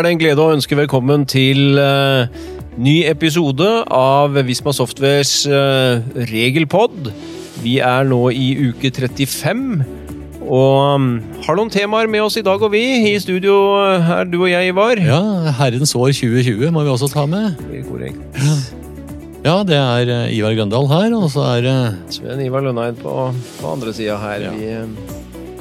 er det en glede å ønske velkommen til uh, ny episode av Visma Softwares uh, regelpod. Vi er nå i uke 35, og um, har noen temaer med oss i dag, og vi. I studio Her er du og jeg, Ivar. Ja, herrens år 2020 må vi også ta med. Det er korrekt. Ja, det er eh, Ivar Grøndal her, og så er det Sven Ivar Lønneid på, på andre sida her. Ja. Vi, eh,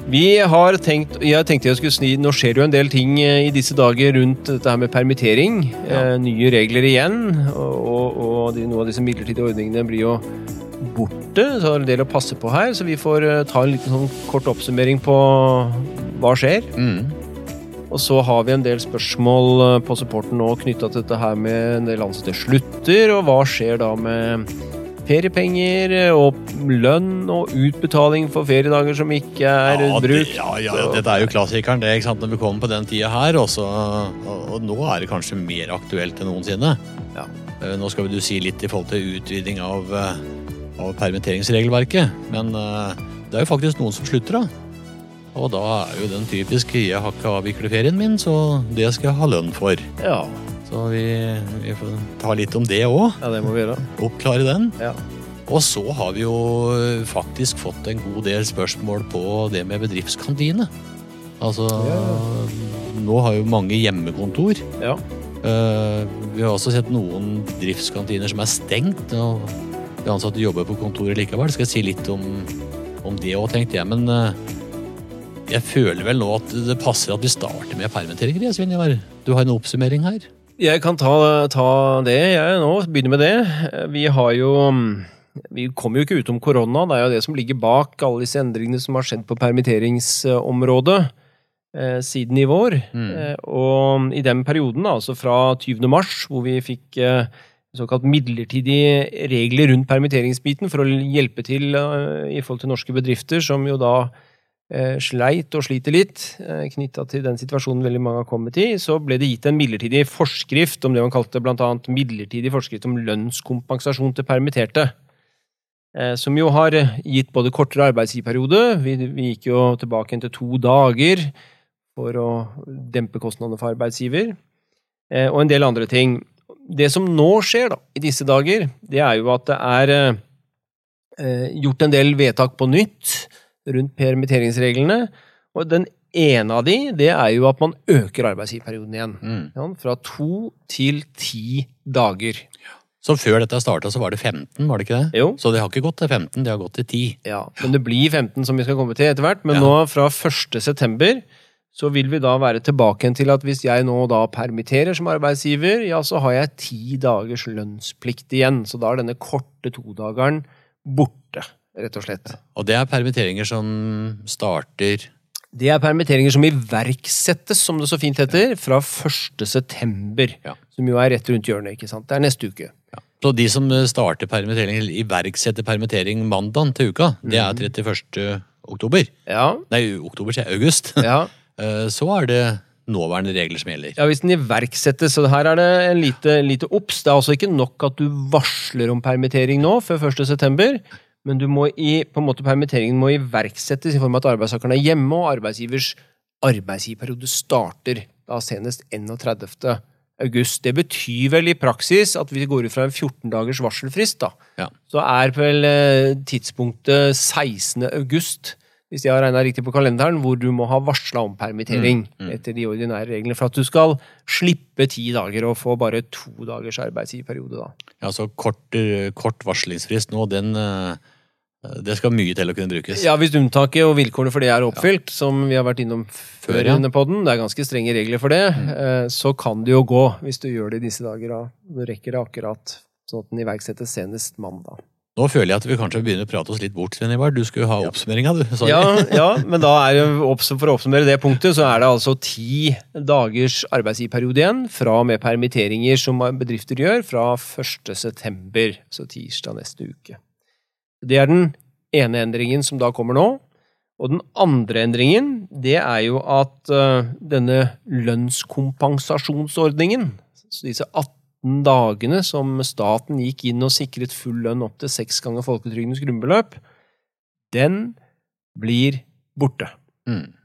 vi har tenkt Jeg tenkte jeg skulle sni Nå skjer det jo en del ting eh, i disse dager rundt dette her med permittering. Ja. Eh, nye regler igjen. Og, og, de, noen av disse midlertidige ordningene blir jo borte, så det er en del å passe på her. Så vi får eh, ta en liten sånn kort oppsummering på hva skjer. mm, Og så har vi en del spørsmål eh, på supporten nå knytta til dette her med en del ansatte slutter, og hva skjer da med feriepenger og lønn og utbetaling for feriedager som ikke er ja, det, brukt. ja, ja, ja, dette er jo klassikeren, det, ikke sant, når vi kommer på den tida her. Også, og, og nå er det kanskje mer aktuelt enn noensinne. Ja. Eh, Nå skal vi du si litt i forhold til utviding av, eh, av permitteringsregelverket, men eh, det er jo faktisk noen som slutter, da. Og da er jo den typiske 'jeg har ikke avviklet ferien min, så det skal jeg ha lønn for'. Ja, Så vi, vi får ta litt om det òg. ja, det må vi gjøre. Oppklare den. Ja. Og så har vi jo faktisk fått en god del spørsmål på det med bedriftskantine. Altså Nå har jo mange hjemmekontor. Ja. Uh, vi har også sett noen bedriftskantiner som er stengt. og De ansatte jobber på kontoret likevel. Skal jeg si litt om, om det òg, tenkte jeg. Men uh, jeg føler vel nå at det passer at vi starter med permitteringer. Ivar. Du har en oppsummering her. Jeg kan ta, ta det, jeg nå. Begynne med det. Vi har jo Vi kommer jo ikke utom korona. Det er jo det som ligger bak alle disse endringene som har skjedd på permitteringsområdet eh, siden i vår. Mm. Eh, og i den perioden, altså fra 20. mars, hvor vi fikk eh, såkalt midlertidige regler rundt permitteringsbiten for å hjelpe til eh, i forhold til norske bedrifter, som jo da sleit og sliter litt eh, knytta til den situasjonen veldig mange har kommet i, så ble det gitt en midlertidig forskrift om det man kalte annet midlertidig forskrift om lønnskompensasjon til permitterte. Eh, Som jo har gitt både kortere arbeidsgiverperiode, vi, vi gikk jo tilbake til to dager for å dempe kostnadene for arbeidsgiver, eh, og en del andre ting. Det som nå skjer da, i disse dager, det er jo at det er eh, eh, gjort en del vedtak på nytt rundt permitteringsreglene. Og den ene av de, det er jo at man øker arbeidsgiverperioden igjen. Ja, fra to til ti dager. Så før dette starta, så var det 15, var det ikke det? Jo. Så det har ikke gått til 15, det har gått til 10. Ja, men det blir 15 som vi skal komme til etter hvert. Men Ja. nå fra 1. september så vil vi da være tilbake til at hvis jeg nå da permitterer som arbeidsgiver, ja, så har jeg ti dagers lønnsplikt igjen. Så da er denne korte todageren borte, rett og slett. Og det er permitteringer som starter Det er permitteringer som iverksettes, som det så fint heter, fra 1. september. Ja. Som jo er rett rundt hjørnet, ikke sant. Det er neste uke. Så de som starter permittering, eller iverksetter permittering mandag til uka, det Mhm. er 31. oktober. Ja, Nei, oktober, sier. August. ja. Eh, Så er det nåværende regler som gjelder. Ja, hvis den iverksettes, så her er det en lite, lite obs. Det er altså ikke nok at du varsler om permittering nå, før 1. men du må i, på en måte permitteringen må iverksettes i form av at arbeidstakeren er hjemme, og arbeidsgivers arbeidsgiverperiode starter da senest 31. august. Det betyr vel i praksis at vi går ut fra en 14 dagers varselfrist, da. Ja. Så er vel eh, tidspunktet 16. august, hvis jeg har regna riktig på kalenderen, hvor du må ha varsla om permittering Mm, mm. etter de ordinære reglene, for at du skal slippe ti dager og få bare to dagers arbeidsgiverperiode, da. Ja, så kort, eh, kort varslingsfrist nå, den eh, Det skal mye til å kunne brukes. Ja, hvis unntaket og vilkårene for det er oppfylt, som vi har vært innom før ja. under podden, det er ganske strenge regler for det, mm. så kan det jo gå hvis du gjør det i disse dager. da. Du rekker det akkurat sånn at den iverksettes senest mandag. Nå føler jeg at vi kanskje begynner å prate oss litt bort, Svein Du skulle ha oppsummeringa, du. Sorry. Ja, ja, men da er for å oppsummere det punktet, så er det altså ti dagers arbeidsgiverperiode igjen fra og med permitteringer som bedrifter gjør fra 1. september, så tirsdag neste uke. Det er den ene endringen som da kommer nå. Og den andre endringen, det er jo at eh, denne lønnskompensasjonsordningen, så disse 18 dagene som staten gikk inn og sikret full lønn opp til seks ganger folketrygdens grunnbeløp, den blir borte. Mm.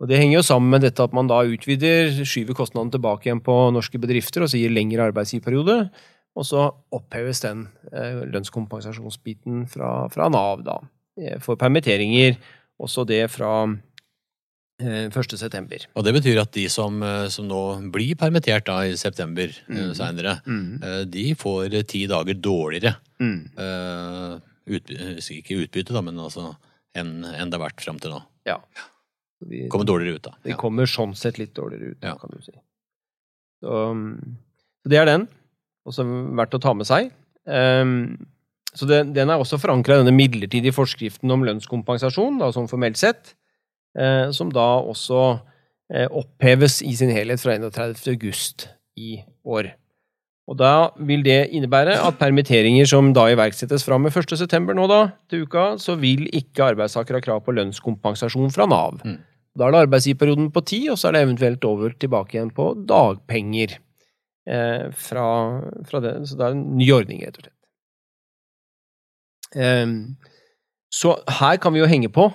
Og Det henger jo sammen med dette at man da utvider, skyver kostnaden tilbake igjen på norske bedrifter og så gir lengre arbeidsgiverperiode. Og så oppheves den eh, lønnskompensasjonsbiten fra, fra, Nav da, eh, for permitteringer. Også det fra 1.9. Og det betyr at de som, eh, som, nå blir permittert da i september mm. Eh, seinere, mm. de får ti dager dårligere. Mm. Uh, utbytte, ikke utbytte, da, men altså enn en det har vært fram til nå. Ja. De kommer dårligere ut, da. De kommer sånn sett litt dårligere ut, ja. kan du si. Så, så, det er den. Også verdt å ta med seg. Um, så det, Den er også forankra i denne midlertidige forskriften om lønnskompensasjon, da, sånn formelt sett, som da også uh, oppheves i sin helhet fra 31. august i år. Og Da vil det innebære at permitteringer som da iverksettes fra med 1.9. nå da, til uka, så vil ikke arbeidstaker ha krav på lønnskompensasjon fra Nav. Mm. Da er det arbeidsgiverperioden på ti, og så er det eventuelt over tilbake igjen på dagpenger. Eh, fra, fra det. Så det er en ny ordning, rett og slett. Eh, så her kan vi jo henge på,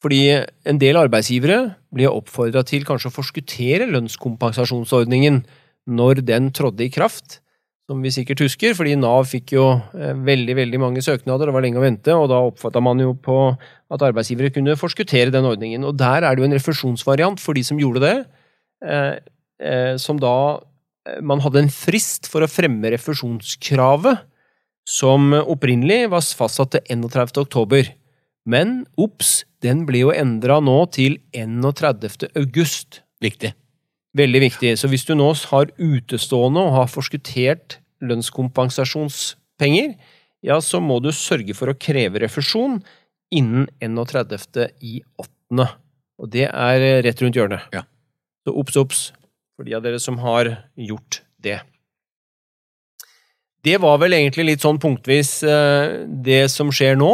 fordi en del arbeidsgivere blir oppfordra til kanskje å forskuttere lønnskompensasjonsordningen når den trådde i kraft, som vi sikkert husker, fordi Nav fikk jo eh, veldig veldig mange søknader, det var lenge å vente, og da oppfatta man jo på at arbeidsgivere kunne forskuttere den ordningen. Og der er det jo en refusjonsvariant for de som gjorde det, eh, eh, som da Man hadde en frist for å fremme refusjonskravet, som opprinnelig var fastsatt til 31. oktober. Men ops, den ble jo endra nå til 31. august. Viktig. Veldig viktig. Så hvis du nå har utestående og har forskuttert lønnskompensasjonspenger, ja, så må du sørge for å kreve refusjon innen 31. i 8. Og det er rett rundt hjørnet. Ja. Så obs, obs for de av dere som har gjort det. Det var vel egentlig litt sånn punktvis eh, det som skjer nå.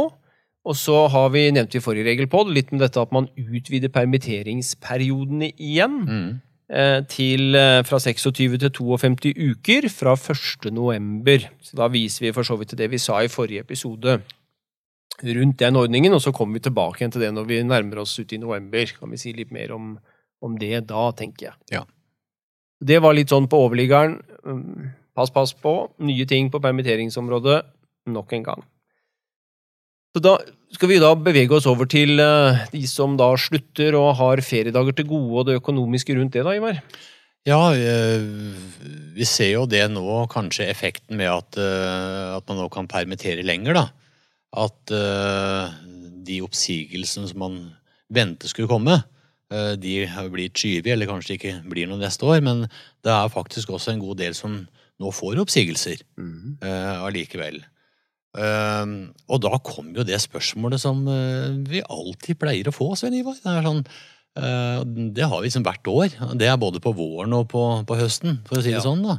Og så har vi, nevnte i forrige regelpod, litt med dette at man utvider permitteringsperiodene igjen. Mm. Eh, til eh, fra 26 til 52 uker fra 1. november. Så da viser vi for så vidt til det vi sa i forrige episode rundt den ordningen, og så kommer vi tilbake igjen til det når vi nærmer oss ut i november. Kan vi si litt mer om, om det da, tenker jeg. Ja. Det var litt sånn på overliggeren. Mm, pass, pass på. Nye ting på permitteringsområdet nok en gang. Så da skal vi da bevege oss over til eh, de som da slutter og har feriedager til gode, og det økonomiske rundt det, da, Ivar? Ja, eh, vi ser jo det nå, kanskje effekten med at, eh, at man nå kan permittere lenger, da. At de oppsigelsene som man ventet skulle komme, de har blitt skyvet, eller kanskje ikke blir noe neste år. Men det er faktisk også en god del som nå får oppsigelser mm. Uh, og da kommer jo det spørsmålet som uh, vi alltid pleier å få, Svein Ivar. Det, sånn, uh, det har vi liksom hvert år. Det er både på våren og på, på høsten, for å si det ja. sånn. da.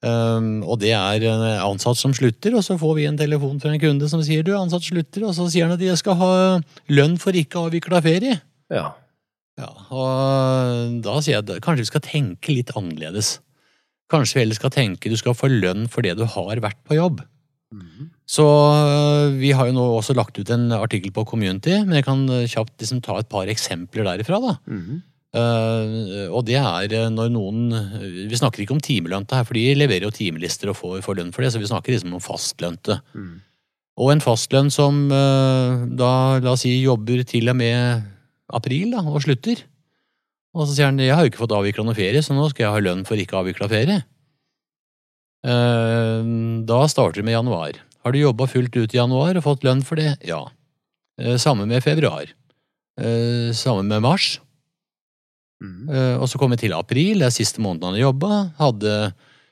Um, og det er ansatt som slutter, og så får vi en telefon fra en kunde som sier du, ansatt slutter, og så sier han at de skal ha lønn for ikke avvikla ferie. Ja. ja. Og da sier jeg at kanskje vi skal tenke litt annerledes. Kanskje vi heller skal tenke du skal få lønn for det du har vært på jobb. Mm. Så øh, vi har jo nå også lagt ut en artikkel på Community, men jeg kan øh, kjapt liksom ta et par eksempler derifra. da. Mm -hmm. uh, og det er når noen Vi snakker ikke om timelønte her, for de leverer jo timelister og får, får lønn for det, så vi snakker liksom om fastlønte. Mm. Og en fastlønn som uh, da, la oss si, jobber til og med april da, og slutter. Og så sier han jeg har jo ikke fått avvikla noe ferie, så nå skal jeg ha lønn for ikke avvikla ferie. Da starter vi med januar. Har du jobba fullt ut i januar og fått lønn for det? Ja. Eh, samme med februar. Eh, samme med mars. Mm. Eh, og så kom vi til april, det er siste måneden han har jobba. Hadde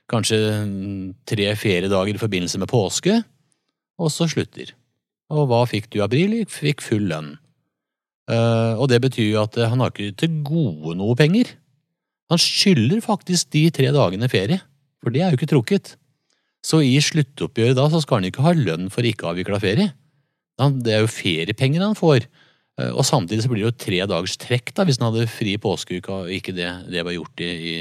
kanskje tre feriedager i forbindelse med påske, og så slutter. Og hva fikk du i april? Fikk full lønn. Og det betyr jo at han har ikke til gode noe penger. Han skylder faktisk de tre dagene ferie, for det er jo ikke trukket. Så i sluttoppgjøret da så skal han ikke ha lønn for ikke avvikla ferie. Det er jo feriepenger han får. Eh, og samtidig så blir det jo tre dagers trekk da, hvis han hadde fri påskeuke og ikke det, det var gjort i, i,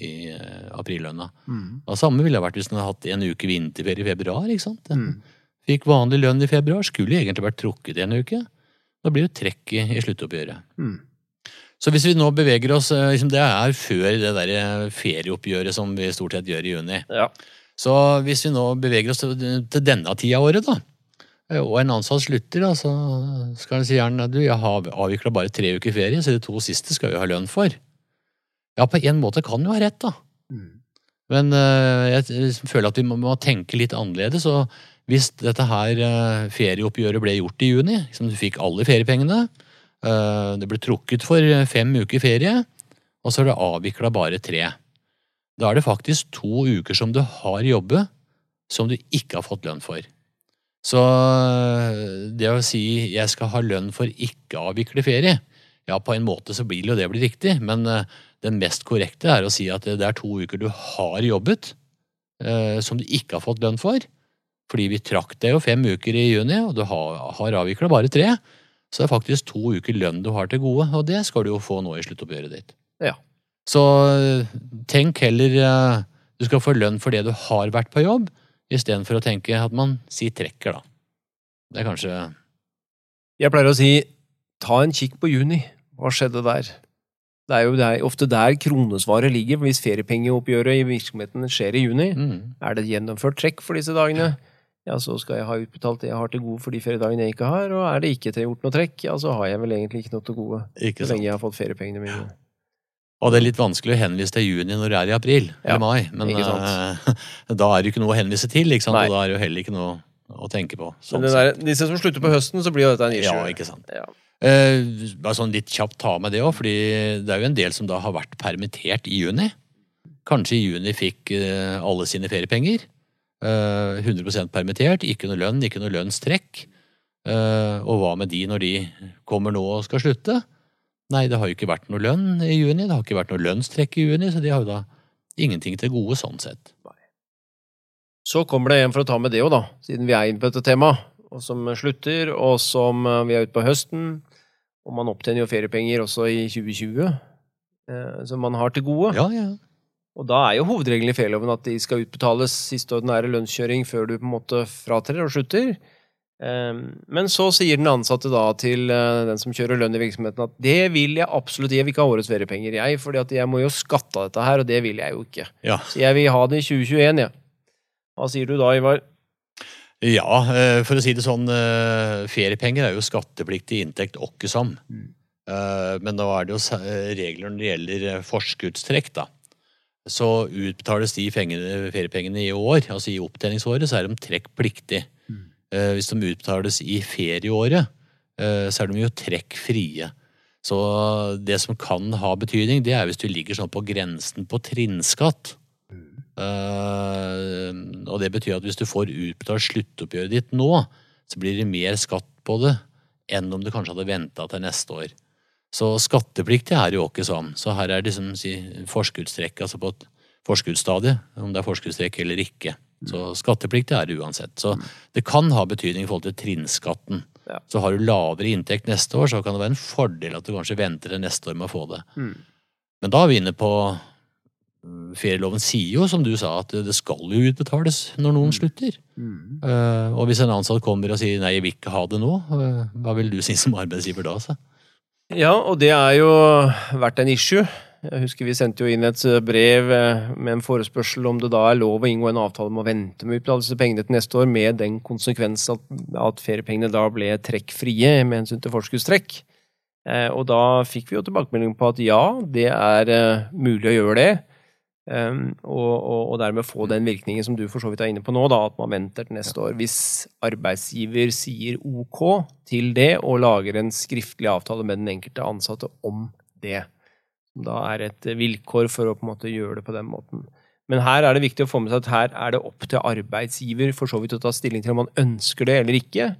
i eh, aprillønna. Mm. Det samme ville det vært hvis han hadde hatt en uke vinterferie i februar. ikke sant? Mm. Fikk vanlig lønn i februar, skulle egentlig vært trukket i en uke. Da blir det trekk i, i sluttoppgjøret. Mm. Så hvis vi nå beveger oss eh, liksom Det er før det der ferieoppgjøret som vi stort sett gjør i juni. Ja. Så hvis vi nå beveger oss til, til denne tida av året, da, eh, og en ansatt slutter, da, så skal han si gjerne du, jeg har avvikla bare tre uker ferie, så de to siste skal vi ha lønn for. Ja, på en måte kan du ha rett, da. Men øh, jeg føler at vi må, må tenke litt annerledes. og Hvis dette her øh, ferieoppgjøret ble gjort i juni, liksom du fikk alle feriepengene, det ble trukket for fem uker ferie, og så er det avvikla bare tre. Da er det faktisk to uker som du har jobbet, som du ikke har fått lønn for. Så det å si 'jeg skal ha lønn for ikke å avvikle ferie', ja, på en måte så vil jo det blir riktig, men det mest korrekte er å si at det er to uker du har jobbet, eh, som du ikke har fått lønn for. Fordi vi trakk deg jo fem uker i juni, og du har avvikla bare tre. Så det er faktisk to uker lønn du har til gode, og det skal du jo få nå i sluttoppgjøret ditt. Ja. Så eh, tenk heller eh, du skal få lønn for det du har vært på jobb, istedenfor å tenke at man sier trekker, da. Det er kanskje Jeg pleier å si ta en kikk på juni. Hva skjedde der? Det er jo der, ofte der kronesvaret ligger. Hvis feriepengeoppgjøret i virksomheten skjer i juni, mm. er det gjennomført trekk for disse dagene, ja, så skal jeg ha utbetalt det jeg har til gode for de feriedagene jeg ikke har. Og er det ikke gjort noe trekk, ja, så har jeg vel egentlig ikke noe til gode. Så lenge jeg har fått feriepengene mine. Og det er litt vanskelig å henvise til juni når det er i april Ja, eller mai. Men uh, da er det jo ikke noe å henvise til? Og da er det jo heller ikke noe å tenke på. Sånn der, disse som slutter på høsten, så blir jo dette en issue. ja, ikke sant. Ja. Uh, bare sånn litt kjapt ta med det òg, fordi det er jo en del som da har vært permittert i juni. Kanskje i juni fikk uh, alle sine feriepenger. Eh, 100% permittert, ikke noe lønn, ikke noe lønnstrekk. Og hva med de når de kommer nå og skal slutte? Nei, det har jo ikke vært noe lønn i juni, det har ikke vært noe lønnstrekk i juni, så de har jo da ingenting til gode sånn sett. Så kommer det en for å ta med det òg, da, siden vi er inne på dette temaet, og som slutter, og som eh, vi er ute på høsten. Og man opptjener jo feriepenger også i 2020, eh, som man har til gode. Ja, ja. Og da er jo hovedregelen i ferieloven at de skal utbetales siste ordinære lønnskjøring før du på en måte fratrer og slutter. Eh, Men så sier den ansatte da til eh, den som kjører lønn i virksomheten at det vil jeg absolutt, jeg vil ikke ha årets feriepenger, jeg, fordi jeg må jo skatte av dette her, og det vil jeg jo ikke. ja. Så jeg vil ha det i 2021, jeg. Hva sier du da, Ivar? Ja, eh, for å si det sånn, eh, feriepenger er jo skattepliktig inntekt åkke Mm. Men da er det jo regler når det gjelder forskuddstrekk, da. Så utbetales de fengene, feriepengene i år, altså i opptjeningsåret, så er de trekkpliktig. Eh, Hvis de utbetales i ferieåret, eh, så er de jo trekkfrie. Så det som kan ha betydning, det er hvis du ligger sånn på grensen på trinnskatt. Eh, og det betyr at hvis du får utbetalt sluttoppgjøret ditt nå, så blir det mer skatt på det enn om du kanskje hadde venta til neste år. Så skattepliktig er jo ikke sånn. Så her er det liksom si, forskuddstrekk, altså på et forskuddsstadie, om det er forskuddstrekk eller ikke. Så skattepliktig er det uansett. Så det kan ha betydning i forhold til trinnskatten. Ja. Så har du lavere inntekt neste år, så kan det være en fordel at du kanskje venter til neste år med å få det. Men da er vi inne på mm, Ferieloven sier jo, som du sa, at det skal jo utbetales når noen slutter. Eh, og hvis en ansatt kommer og sier 'nei, jeg vil ikke ha det nå', uh, hva vil du si som arbeidsgiver da? Så? Ja, og det er jo vært en issue. Jeg husker vi sendte jo inn et eh, brev eh, med en forespørsel om det da er lov å inngå en avtale om å vente med utbetalelse av pengene til neste år, med den konsekvens at, at feriepengene da ble trekkfrie med hensyn til forskuddstrekk. Eh, og da fikk vi jo tilbakemelding på at ja, det er mulig å gjøre det. Um, og, og, og dermed få den virkningen som du for så vidt er inne på nå, da, at man venter til neste år. Hvis arbeidsgiver sier ok til det og lager en skriftlig avtale med den enkelte ansatte om det. Da er et vilkår for å på en måte gjøre det på den måten. Men her er det viktig å få med seg at her er det opp til arbeidsgiver for så vidt å ta stilling til om man ønsker det eller ikke.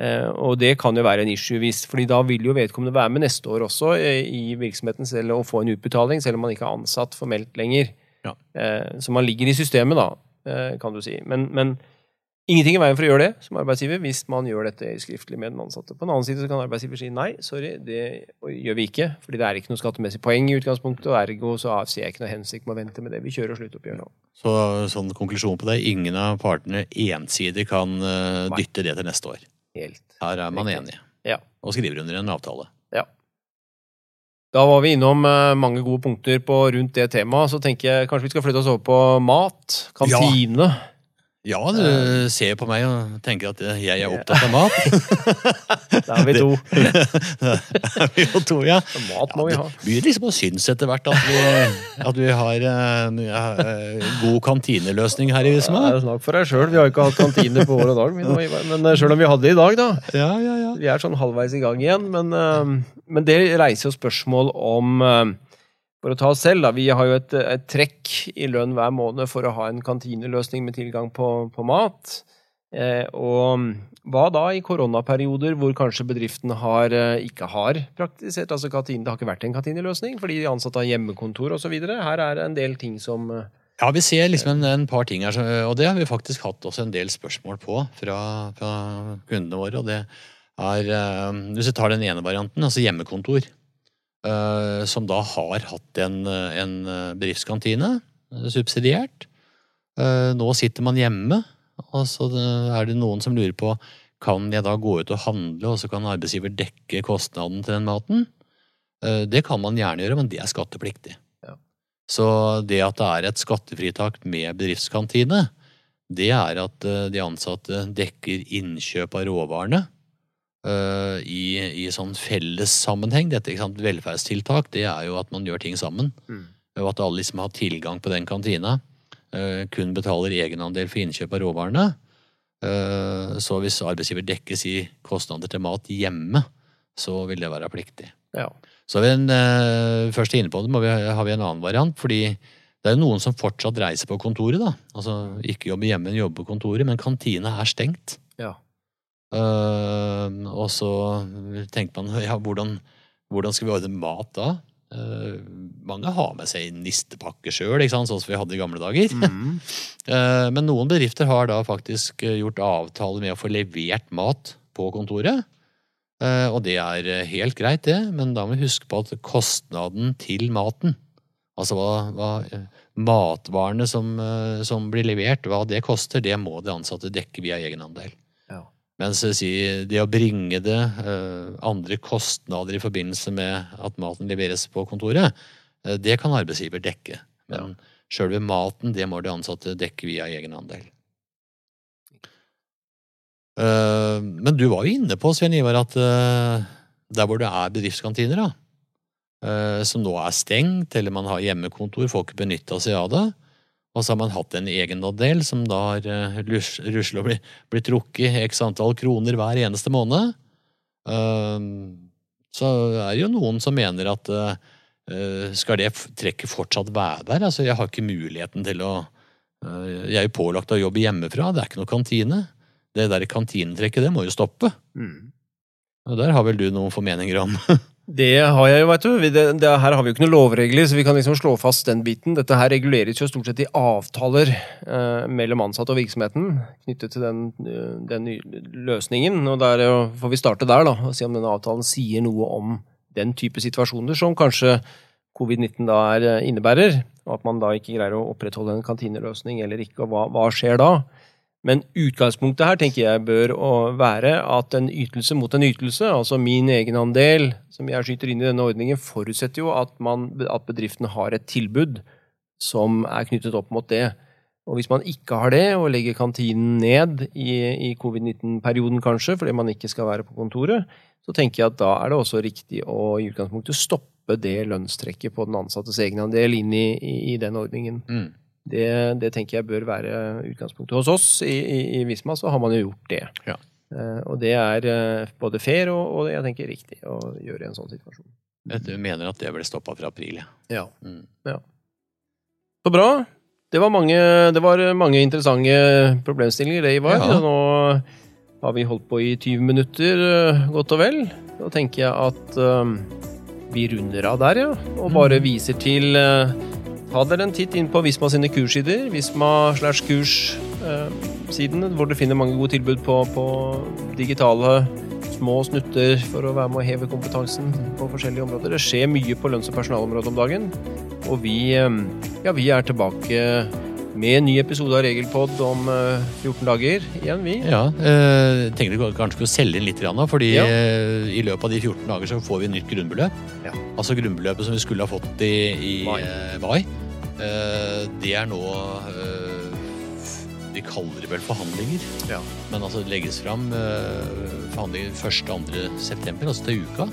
Eh, og det kan jo være en issue, hvis, fordi da vil jo vedkommende være med neste år også eh, i virksomheten selv og få en utbetaling, selv om man ikke er ansatt formelt lenger. Ja. Eh, så man ligger i systemet, da, kan du si. Men, men ingenting i veien for å gjøre det som arbeidsgiver hvis man gjør dette skriftlig med den ansatte. På den annen side så kan arbeidsgiver si nei, sorry, det gjør vi ikke, fordi det er ikke noe skattemessig poeng i utgangspunktet, og ergo så ser jeg ikke noe hensikt med å vente med det. Vi kjører sluttoppgjør nå. Så sånn konklusjon på det, ingen av partene ensidig kan uh, dytte det til neste år. Helt. Her er man enig. Ja. og skriver under en avtale. Ja. Da var vi innom eh, mange gode punkter på rundt det temaet. Så tenker jeg kanskje vi skal flytte oss over på mat. Kantine. Ja, du ser på meg og tenker at jeg er opptatt av mat. Da er vi to. vi er to, ja. Mat må vi ha. Det begynner liksom å synes etter hvert at vi, at vi har en ja, god kantineløsning her i Visma. Ja, Snakk for deg sjøl. Vi har ikke hatt kantine på år og dag. Men sjøl om vi hadde det i dag, da. Ja, ja, ja. Vi er sånn halvveis i gang igjen. Men, eh, men det reiser jo spørsmål om eh, For å ta oss selv, da. Vi har jo et, et trekk i lønn hver måned for å ha en kantineløsning med tilgang på, på mat. Eh, og hva da i koronaperioder hvor kanskje bedriften har, eh, ikke har praktisert altså kantine, Det har ikke vært en kantineløsning fordi de ansatte har hjemmekontor osv. Her er det en del ting som eh, Ja, vi ser liksom en, en par ting her, og det har vi faktisk hatt også en del spørsmål på fra, fra kundene våre. og det er, eh, Hvis vi tar den ene varianten, altså hjemmekontor, som da har hatt en, eh, en eh, bedriftskantine eh, subsidiert. Eh, Nå sitter man hjemme, og så er det noen som lurer på kan jeg da gå ut og handle, og så kan arbeidsgiver dekke kostnaden til den maten. Eh, Det kan man gjerne gjøre, men det er skattepliktig. Så det at det er et skattefritak med bedriftskantine, det er at eh, de ansatte dekker innkjøp av råvarene eh, i, i sånn fellessammenheng. Dette ikke sant? velferdstiltak, det er jo at man gjør ting sammen. Og at alle liksom har tilgang på den kantina. Uh, kun betaler egenandel for innkjøp av råvarene. Uh, så hvis arbeidsgiver dekkes i kostnader til mat hjemme, så vil det være pliktig. Ja. Så vi en, først inne på det, må vi, har vi en annen variant, fordi det er jo noen som fortsatt reiser på kontoret, da. Altså ikke jobber hjemme, men jobber på kontoret, men kantina er stengt. Ja. Eh, og så tenker man, ja, hvordan, hvordan skal vi ordne mat da? Uh, mange har med seg nistepakke sjøl, sånn som vi hadde i gamle dager. Mm. uh, Men noen bedrifter har da faktisk eh, gjort avtale med å få levert mat på kontoret. Uh, Og det er eh, helt greit, det, men da må vi huske på at kostnaden til maten, altså hva, hva eh, matvarene som, som blir levert, hva det koster, det må de ansatte dekke via egenandel. Ja. Mens si, det å bringe det eh, andre kostnader i forbindelse med at maten leveres på kontoret, eh, det kan arbeidsgiver dekke. Men sjølve maten, det må de ansatte dekke via egenandel. Eh, men du var jo inne på, Svein Ivar, at der hvor det er bedriftskantiner, da, som nå er stengt, eller man har hjemmekontor, får ikke benytta seg av det, og så har man hatt en egenandel som da har rusla og blitt, trukket x antall kroner hver eneste måned. Eh, så er det jo noen som mener at eh, eh, skal det trekket fortsatt være der? Altså, jeg har ikke muligheten til å eh, Jeg er jo pålagt å jobbe hjemmefra, det er ikke noe kantine. Det der kantinetrekket, det må jo stoppe. Mm. Og der har vel du noen formeninger om? Det har jeg jo, vet du. Det, det, her har vi jo ikke noen lovregler, så vi kan liksom slå fast den biten. Dette her reguleres jo stort sett i avtaler eh, mellom ansatte og virksomheten knyttet til den, eh, den løsningen. Og der jo, får vi starte der, da, og se om denne avtalen sier noe om den type situasjoner som kanskje covid-19 da er, eh, innebærer, og at man da ikke greier å opprettholde en kantineløsning eller ikke, og hva, hva skjer da? Men utgangspunktet her tenker jeg bør være at en ytelse mot en ytelse, altså min egenandel som jeg skyter inn i denne ordningen, forutsetter jo at, man, at bedriften har et tilbud som er knyttet opp mot det. Og hvis man ikke har det, og legger kantinen ned i, i covid-19-perioden kanskje, fordi man ikke skal være på kontoret, så tenker jeg at da er det også riktig å i utgangspunktet stoppe det lønnstrekket på den ansattes egenandel inn i, i, i den ordningen. Mm. Det, det tenker jeg bør være utgangspunktet. Hos oss i, i, i Visma så har man jo gjort det. Ja. Uh, og det er uh, både fair og, og jeg tenker riktig å gjøre i en sånn situasjon. Du mener at det ble stoppa fra april. ja. Ja. Mm. Så bra. Det var mange, det var mange interessante problemstillinger, det, Ivar. Ja. Nå har vi holdt på i 20 minutter, eh, godt og vel. Da tenker jeg at um, vi runder av der, ja. Og bare viser til eh, Ta dere en titt inn på Visma sine kurssider. Visma slash kurs-siden, hvor dere finner mange gode tilbud på, på digitale små snutter for å være med å heve kompetansen på forskjellige områder. Det skjer mye på lønns- og personalområdet om dagen. Og vi, eh, ja, vi er tilbake med en ny episode av Regelpod om eh, 14 dager igjen, vi. Ja, eh, tenkte vi kanskje skulle selge inn litt, fordi Ja. eh, i løpet av de 14 dager så får vi nytt grunnbeløp. Ja. Altså grunnbeløpet som vi skulle ha fått i, i Mai. eh, mai. Eh, det er nå de Vi kaller det vel forhandlinger. Ja. Men altså det legges fram eh, forhandlinger 1.-2. september, altså til uka.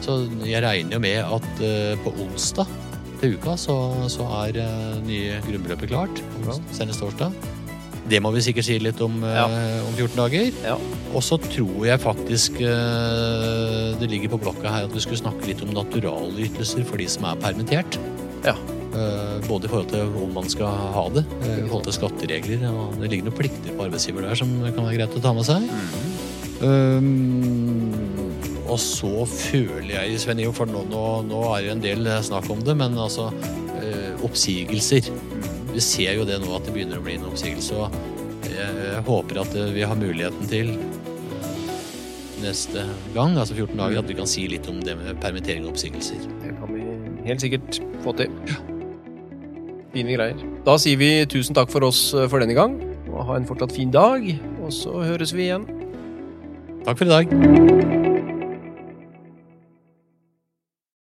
Så jeg regner jo med at eh, på onsdag til uka så, så er uh, nye grunnbeløpet klart. Ja. Senest torsdag. Det må vi sikkert si litt om eh, om 14 dager. Ja. Og så tror jeg faktisk eh, det ligger på blokka her at vi skulle snakke litt om naturalytelser for de som er permittert. Ja. Eh, både i forhold til om man skal ha det, eh, i forhold til skatteregler. Og det ligger noen plikter på arbeidsgiver der som kan være greit å ta med seg. Um, og så føler jeg, Sven Ivo, for nå, nå, nå er det en del snakk om det, men altså eh, oppsigelser. Vi ser jo det nå at det begynner å bli en oppsigelse. og jeg, jeg håper at eh, vi har muligheten til eh, neste gang, altså 14 dager, at vi kan si litt om det med permittering og oppsigelser. Det kan vi helt sikkert få til. Fine greier. Da sier vi tusen takk for oss eh, for denne gang. Og ha en fortsatt fin dag. Og så høres vi igjen. Takk for i dag.